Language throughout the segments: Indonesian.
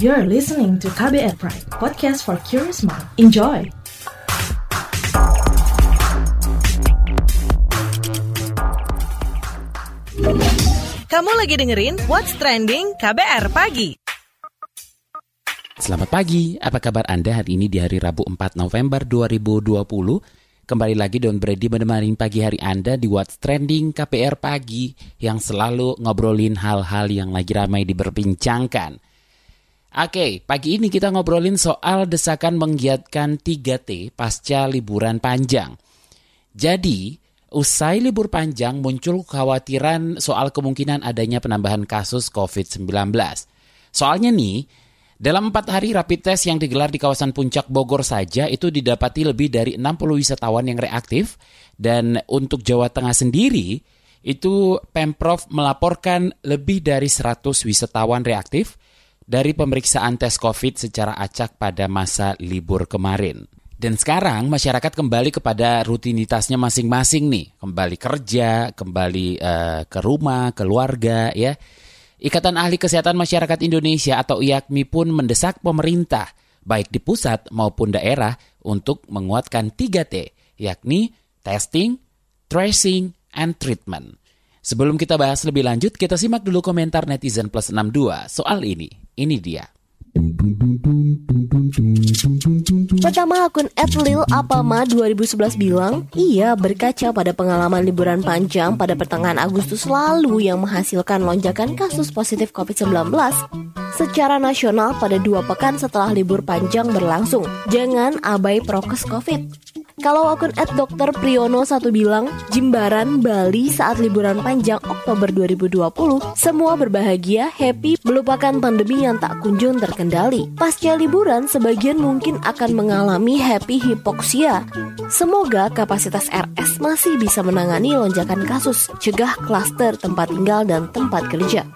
You're listening to KBR Pride, podcast for curious mind. Enjoy! Kamu lagi dengerin What's Trending KBR Pagi. Selamat pagi, apa kabar Anda hari ini di hari Rabu 4 November 2020? Kembali lagi Don Brady menemani pagi hari Anda di What's Trending KPR Pagi yang selalu ngobrolin hal-hal yang lagi ramai diperbincangkan. Oke, pagi ini kita ngobrolin soal desakan menggiatkan 3T pasca liburan panjang. Jadi, usai libur panjang muncul kekhawatiran soal kemungkinan adanya penambahan kasus COVID-19. Soalnya nih, dalam empat hari rapid test yang digelar di kawasan puncak Bogor saja itu didapati lebih dari 60 wisatawan yang reaktif dan untuk Jawa Tengah sendiri itu Pemprov melaporkan lebih dari 100 wisatawan reaktif dari pemeriksaan tes COVID secara acak pada masa libur kemarin. Dan sekarang masyarakat kembali kepada rutinitasnya masing-masing nih, kembali kerja, kembali uh, ke rumah, keluarga ya. Ikatan Ahli Kesehatan Masyarakat Indonesia atau IAKMI pun mendesak pemerintah, baik di pusat maupun daerah, untuk menguatkan 3T, yakni testing, tracing, and treatment. Sebelum kita bahas lebih lanjut, kita simak dulu komentar netizen plus 62 soal ini. Ini dia. Pertama akun @lil_apama 2011 bilang, ia berkaca pada pengalaman liburan panjang pada pertengahan Agustus lalu yang menghasilkan lonjakan kasus positif COVID-19 secara nasional pada dua pekan setelah libur panjang berlangsung. Jangan abai prokes COVID. Kalau akun at Dr. Priyono satu bilang, Jimbaran, Bali saat liburan panjang Oktober 2020, semua berbahagia, happy, melupakan pandemi yang tak kunjung terkendali. Pasca liburan, sebagian mungkin akan mengalami happy hipoksia. Semoga kapasitas RS masih bisa menangani lonjakan kasus, cegah klaster tempat tinggal dan tempat kerja.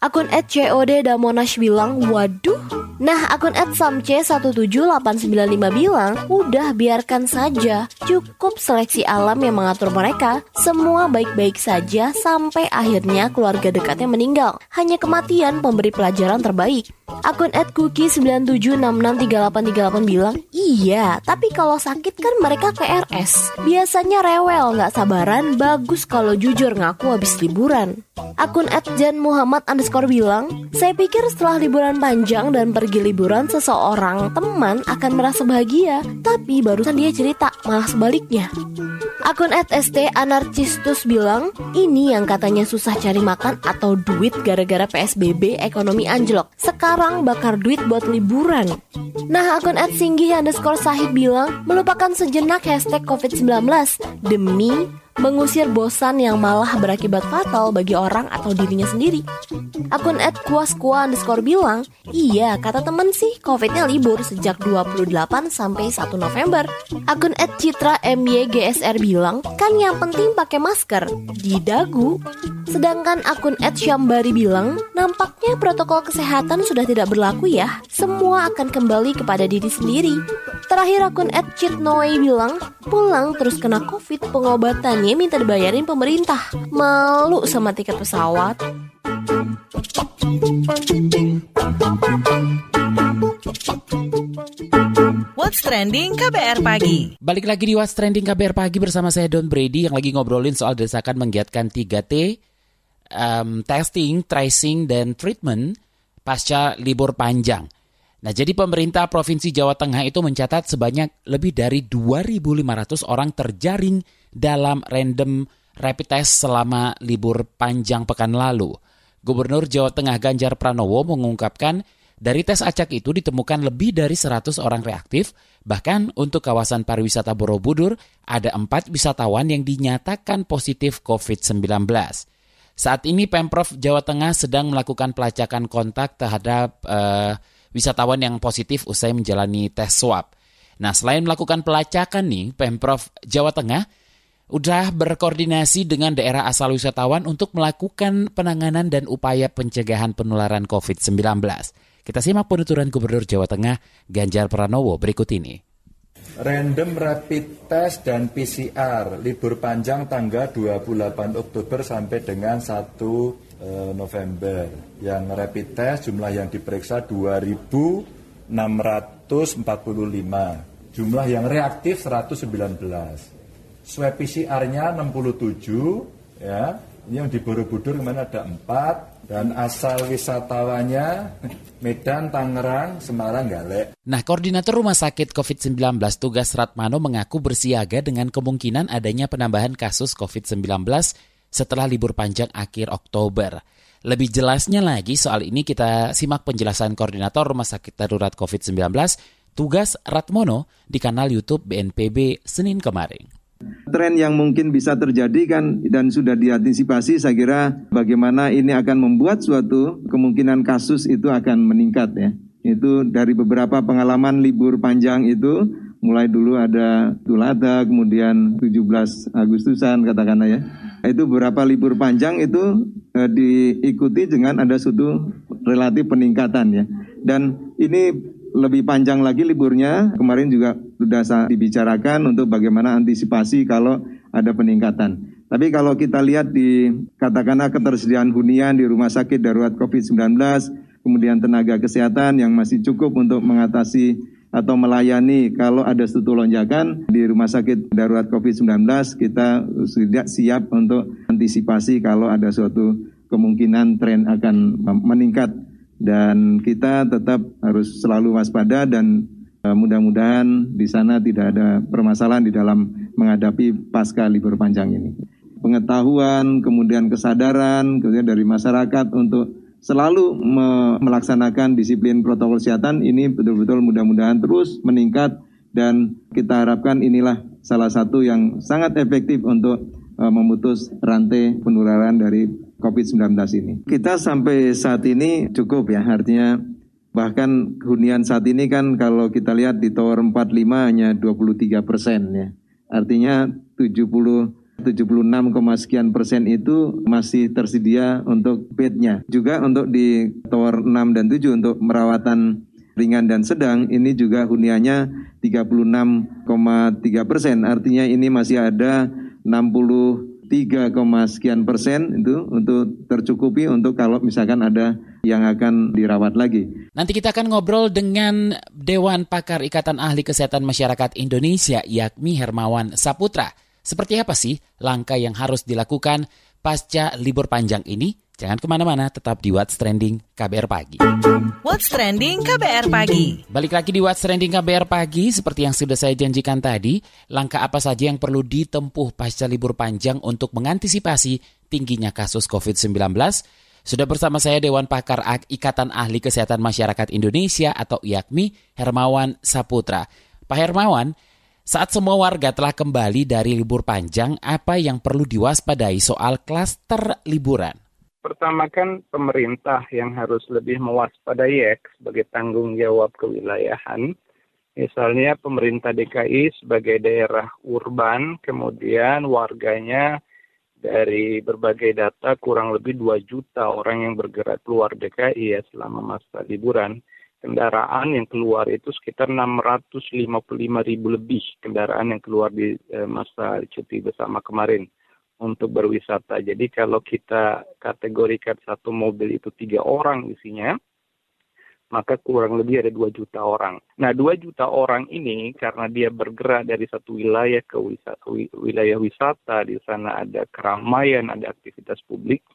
Akun @cod Damonash bilang, waduh, Nah, akun @samc17895 bilang, udah biarkan saja. Cukup seleksi alam yang mengatur mereka. Semua baik-baik saja sampai akhirnya keluarga dekatnya meninggal. Hanya kematian pemberi pelajaran terbaik. Akun @cookie97663838 bilang, iya, tapi kalau sakit kan mereka ke RS. Biasanya rewel, nggak sabaran, bagus kalau jujur ngaku habis liburan. Akun @jan Muhammad underscore bilang, saya pikir setelah liburan panjang dan pergi liburan seseorang teman akan merasa bahagia, tapi barusan dia cerita malah sebaliknya. Akun @st anarchistus bilang, ini yang katanya susah cari makan atau duit gara-gara PSBB ekonomi anjlok. Sekarang bakar duit buat liburan. Nah, akun @singgi underscore sahib bilang, melupakan sejenak hashtag COVID-19 demi mengusir bosan yang malah berakibat fatal bagi orang atau dirinya sendiri. Akun @kuaskua underscore bilang, iya kata temen sih covidnya libur sejak 28 sampai 1 November. Akun @citra mygsr bilang, kan yang penting pakai masker di dagu. Sedangkan akun @syambari bilang, nampaknya protokol kesehatan sudah tidak berlaku ya. Semua akan kembali kepada diri sendiri. Terakhir akun @chitnoe bilang, pulang terus kena covid pengobatannya minta dibayarin pemerintah. Malu sama tiket pesawat. What's Trending KBR Pagi Balik lagi di What's Trending KBR Pagi bersama saya Don Brady yang lagi ngobrolin soal desakan menggiatkan 3T um, Testing, Tracing, dan Treatment pasca libur panjang. Nah, jadi pemerintah Provinsi Jawa Tengah itu mencatat sebanyak lebih dari 2.500 orang terjaring dalam random rapid test selama libur panjang pekan lalu. Gubernur Jawa Tengah Ganjar Pranowo mengungkapkan dari tes acak itu ditemukan lebih dari 100 orang reaktif, bahkan untuk kawasan pariwisata Borobudur ada empat wisatawan yang dinyatakan positif COVID-19. Saat ini Pemprov Jawa Tengah sedang melakukan pelacakan kontak terhadap uh, wisatawan yang positif usai menjalani tes swab. Nah, selain melakukan pelacakan nih, Pemprov Jawa Tengah udah berkoordinasi dengan daerah asal wisatawan untuk melakukan penanganan dan upaya pencegahan penularan COVID-19. Kita simak penuturan Gubernur Jawa Tengah Ganjar Pranowo berikut ini. Random rapid test dan PCR libur panjang tanggal 28 Oktober sampai dengan 1 eh, November. Yang rapid test jumlah yang diperiksa 2.645. Jumlah yang reaktif 119. Swab PCR-nya 67 ya. Ini yang di Borobudur kemarin ada 4 dan asal wisatawannya Medan, Tangerang, Semarang, Galek. Nah, Koordinator Rumah Sakit COVID-19 Tugas Ratmano mengaku bersiaga dengan kemungkinan adanya penambahan kasus COVID-19 setelah libur panjang akhir Oktober. Lebih jelasnya lagi soal ini kita simak penjelasan Koordinator Rumah Sakit Darurat COVID-19 Tugas Ratmono di kanal YouTube BNPB Senin kemarin. Tren yang mungkin bisa terjadi kan dan sudah diantisipasi saya kira bagaimana ini akan membuat suatu kemungkinan kasus itu akan meningkat ya. Itu dari beberapa pengalaman libur panjang itu mulai dulu ada Tulada kemudian 17 Agustusan katakanlah ya. Itu beberapa libur panjang itu eh, diikuti dengan ada suatu relatif peningkatan ya. Dan ini lebih panjang lagi liburnya. Kemarin juga sudah dibicarakan untuk bagaimana antisipasi kalau ada peningkatan. Tapi kalau kita lihat di katakanlah ketersediaan hunian di rumah sakit darurat COVID-19, kemudian tenaga kesehatan yang masih cukup untuk mengatasi atau melayani kalau ada suatu lonjakan di rumah sakit darurat COVID-19 kita sudah siap untuk antisipasi kalau ada suatu kemungkinan tren akan meningkat dan kita tetap harus selalu waspada dan mudah-mudahan di sana tidak ada permasalahan di dalam menghadapi pasca libur panjang ini. Pengetahuan, kemudian kesadaran, kemudian dari masyarakat untuk selalu me melaksanakan disiplin protokol kesehatan ini betul-betul mudah-mudahan terus meningkat dan kita harapkan inilah salah satu yang sangat efektif untuk uh, memutus rantai penularan dari COVID-19 ini. Kita sampai saat ini cukup ya, artinya bahkan hunian saat ini kan kalau kita lihat di tower 45 hanya 23 persen ya. Artinya 70 76, sekian persen itu masih tersedia untuk bednya. Juga untuk di tower 6 dan 7 untuk merawatan ringan dan sedang ini juga huniannya 36,3 persen. Artinya ini masih ada 60 3, sekian persen itu untuk tercukupi untuk kalau misalkan ada yang akan dirawat lagi. Nanti kita akan ngobrol dengan Dewan Pakar Ikatan Ahli Kesehatan Masyarakat Indonesia yakni Hermawan Saputra. Seperti apa sih langkah yang harus dilakukan pasca libur panjang ini? Jangan ke mana-mana, tetap di What's Trending KBR Pagi. What's Trending KBR Pagi. Balik lagi di What's Trending KBR Pagi, seperti yang sudah saya janjikan tadi, langkah apa saja yang perlu ditempuh pasca libur panjang untuk mengantisipasi tingginya kasus COVID-19? Sudah bersama saya Dewan Pakar Ikatan Ahli Kesehatan Masyarakat Indonesia atau IAKMI, Hermawan Saputra. Pak Hermawan, saat semua warga telah kembali dari libur panjang, apa yang perlu diwaspadai soal klaster liburan? Pertama kan pemerintah yang harus lebih mewaspadai ya sebagai tanggung jawab kewilayahan. Misalnya pemerintah DKI sebagai daerah urban, kemudian warganya dari berbagai data kurang lebih 2 juta orang yang bergerak keluar DKI ya selama masa liburan. Kendaraan yang keluar itu sekitar 655 ribu lebih kendaraan yang keluar di eh, masa cuti bersama kemarin untuk berwisata. Jadi kalau kita kategorikan satu mobil itu tiga orang isinya, maka kurang lebih ada 2 juta orang. Nah, 2 juta orang ini karena dia bergerak dari satu wilayah ke wisata, wilayah wisata, di sana ada keramaian, ada aktivitas publik,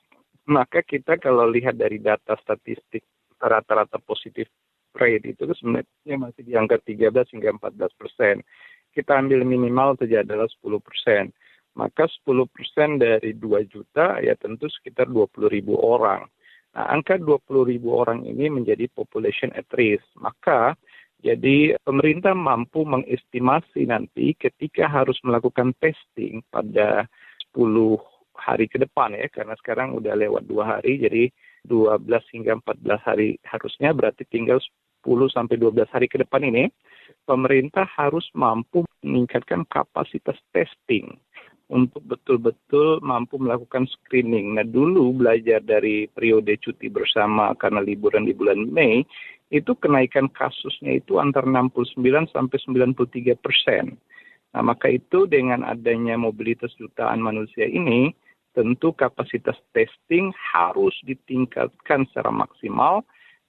maka kita kalau lihat dari data statistik rata-rata positif rate itu sebenarnya masih di angka 13 hingga 14 persen. Kita ambil minimal saja adalah 10 persen maka 10% dari 2 juta ya tentu sekitar 20 ribu orang. Nah, angka 20 ribu orang ini menjadi population at risk. Maka jadi pemerintah mampu mengestimasi nanti ketika harus melakukan testing pada 10 hari ke depan ya, karena sekarang udah lewat dua hari, jadi 12 hingga 14 hari harusnya berarti tinggal 10 sampai 12 hari ke depan ini, pemerintah harus mampu meningkatkan kapasitas testing untuk betul-betul mampu melakukan screening. Nah dulu belajar dari periode cuti bersama karena liburan di bulan Mei, itu kenaikan kasusnya itu antara 69 sampai 93 persen. Nah maka itu dengan adanya mobilitas jutaan manusia ini, tentu kapasitas testing harus ditingkatkan secara maksimal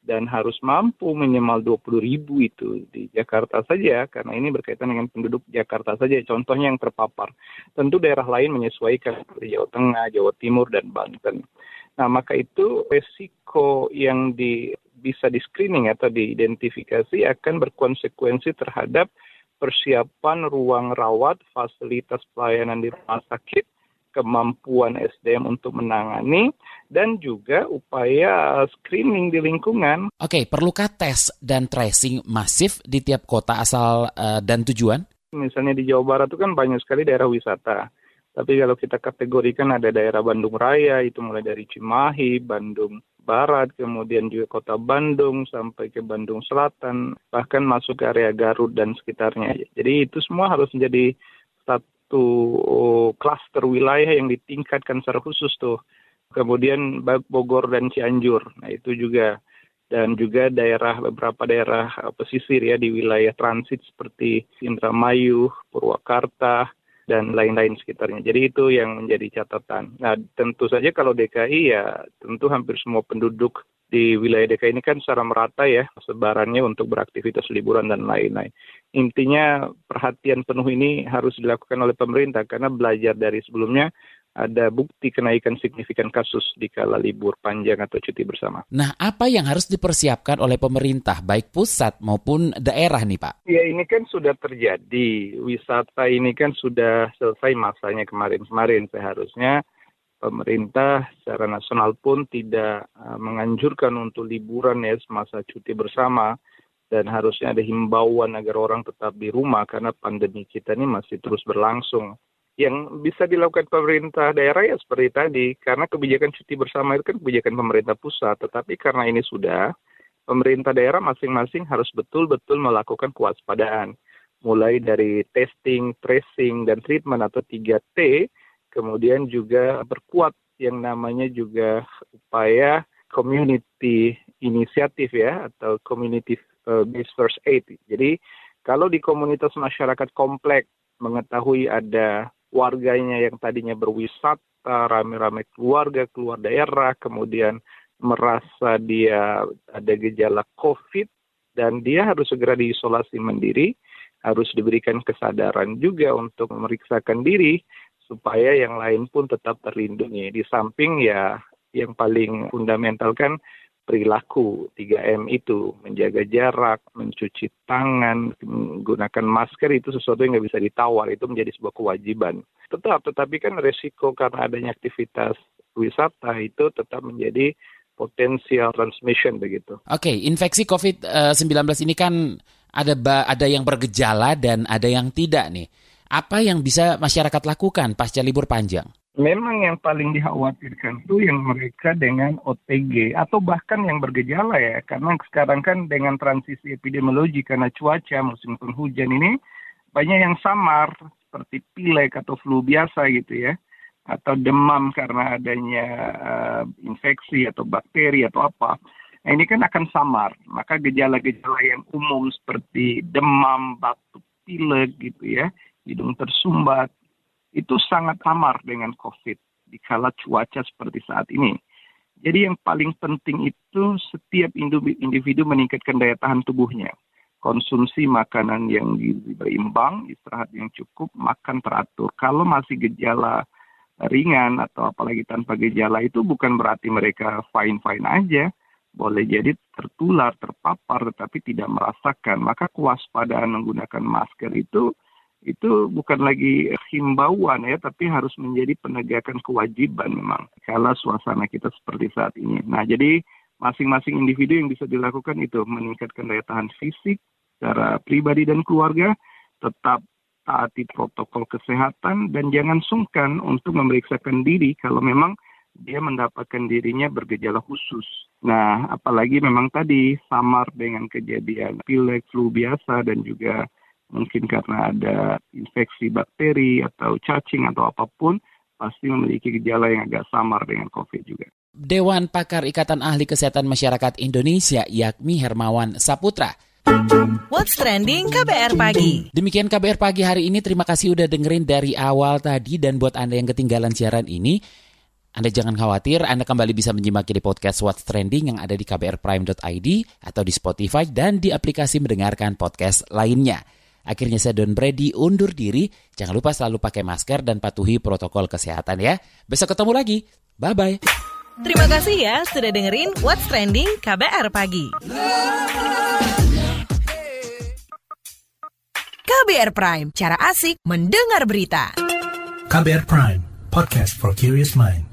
dan harus mampu minimal 20 ribu itu di Jakarta saja karena ini berkaitan dengan penduduk Jakarta saja contohnya yang terpapar. Tentu daerah lain menyesuaikan seperti Jawa Tengah, Jawa Timur dan Banten. Nah maka itu resiko yang di bisa di screening atau diidentifikasi akan berkonsekuensi terhadap persiapan ruang rawat, fasilitas pelayanan di rumah sakit, kemampuan SDM untuk menangani, dan juga upaya screening di lingkungan. Oke, perlukah tes dan tracing masif di tiap kota asal uh, dan tujuan? Misalnya di Jawa Barat itu kan banyak sekali daerah wisata. Tapi kalau kita kategorikan ada daerah Bandung Raya, itu mulai dari Cimahi, Bandung Barat, kemudian juga kota Bandung, sampai ke Bandung Selatan, bahkan masuk ke area Garut dan sekitarnya. Jadi itu semua harus menjadi satu klaster wilayah yang ditingkatkan secara khusus tuh. Kemudian Bogor dan Cianjur, nah itu juga dan juga daerah beberapa daerah pesisir ya di wilayah transit seperti Indramayu, Purwakarta, dan lain-lain sekitarnya. Jadi itu yang menjadi catatan. Nah, tentu saja kalau DKI ya tentu hampir semua penduduk di wilayah DKI ini kan secara merata ya sebarannya untuk beraktivitas liburan dan lain-lain. Intinya perhatian penuh ini harus dilakukan oleh pemerintah karena belajar dari sebelumnya ada bukti kenaikan signifikan kasus di kala libur panjang atau cuti bersama. Nah, apa yang harus dipersiapkan oleh pemerintah, baik pusat maupun daerah nih Pak? Ya, ini kan sudah terjadi. Wisata ini kan sudah selesai masanya kemarin-kemarin seharusnya pemerintah secara nasional pun tidak uh, menganjurkan untuk liburan ya semasa cuti bersama. Dan harusnya ada himbauan agar orang tetap di rumah karena pandemi kita ini masih terus berlangsung. Yang bisa dilakukan pemerintah daerah ya seperti tadi karena kebijakan cuti bersama itu kan kebijakan pemerintah pusat. Tetapi karena ini sudah pemerintah daerah masing-masing harus betul-betul melakukan kewaspadaan. Mulai dari testing, tracing dan treatment atau 3T kemudian juga berkuat yang namanya juga upaya community inisiatif ya atau community based first aid. Jadi kalau di komunitas masyarakat kompleks mengetahui ada warganya yang tadinya berwisata, rame-rame keluarga, keluar daerah, kemudian merasa dia ada gejala COVID, dan dia harus segera diisolasi mandiri, harus diberikan kesadaran juga untuk memeriksakan diri, supaya yang lain pun tetap terlindungi. Di samping ya yang paling fundamental kan perilaku 3M itu, menjaga jarak, mencuci tangan, menggunakan masker itu sesuatu yang nggak bisa ditawar, itu menjadi sebuah kewajiban. Tetap, tetapi kan resiko karena adanya aktivitas wisata itu tetap menjadi potensial transmission begitu. Oke, okay, infeksi COVID-19 ini kan ada ada yang bergejala dan ada yang tidak nih. Apa yang bisa masyarakat lakukan pasca libur panjang? memang yang paling dikhawatirkan itu yang mereka dengan OTG atau bahkan yang bergejala ya karena sekarang kan dengan transisi epidemiologi karena cuaca musim penghujan ini banyak yang samar seperti pilek atau flu biasa gitu ya atau demam karena adanya uh, infeksi atau bakteri atau apa. Nah, ini kan akan samar. Maka gejala-gejala yang umum seperti demam, batuk, pilek gitu ya, hidung tersumbat, itu sangat amar dengan COVID di kala cuaca seperti saat ini. Jadi yang paling penting itu setiap individu meningkatkan daya tahan tubuhnya. Konsumsi makanan yang berimbang, istirahat yang cukup, makan teratur. Kalau masih gejala ringan atau apalagi tanpa gejala itu bukan berarti mereka fine-fine aja. Boleh jadi tertular, terpapar, tetapi tidak merasakan. Maka kewaspadaan menggunakan masker itu itu bukan lagi himbauan ya, tapi harus menjadi penegakan kewajiban memang. Kalau suasana kita seperti saat ini. Nah, jadi masing-masing individu yang bisa dilakukan itu meningkatkan daya tahan fisik secara pribadi dan keluarga, tetap taati protokol kesehatan dan jangan sungkan untuk memeriksakan diri kalau memang dia mendapatkan dirinya bergejala khusus. Nah, apalagi memang tadi samar dengan kejadian pilek, flu biasa dan juga mungkin karena ada infeksi bakteri atau cacing atau apa pun, pasti memiliki gejala yang agak samar dengan COVID juga. Dewan Pakar Ikatan Ahli Kesehatan Masyarakat Indonesia, yakni Hermawan Saputra. What's Trending KBR Pagi. Demikian KBR Pagi hari ini. Terima kasih udah dengerin dari awal tadi dan buat Anda yang ketinggalan siaran ini, Anda jangan khawatir, Anda kembali bisa menyimak di podcast What's Trending yang ada di kbrprime.id atau di Spotify dan di aplikasi mendengarkan podcast lainnya. Akhirnya saya Don Brady undur diri. Jangan lupa selalu pakai masker dan patuhi protokol kesehatan ya. Besok ketemu lagi. Bye-bye. Terima kasih ya sudah dengerin What's Trending KBR Pagi. KBR Prime, cara asik mendengar berita. KBR Prime, podcast for curious mind.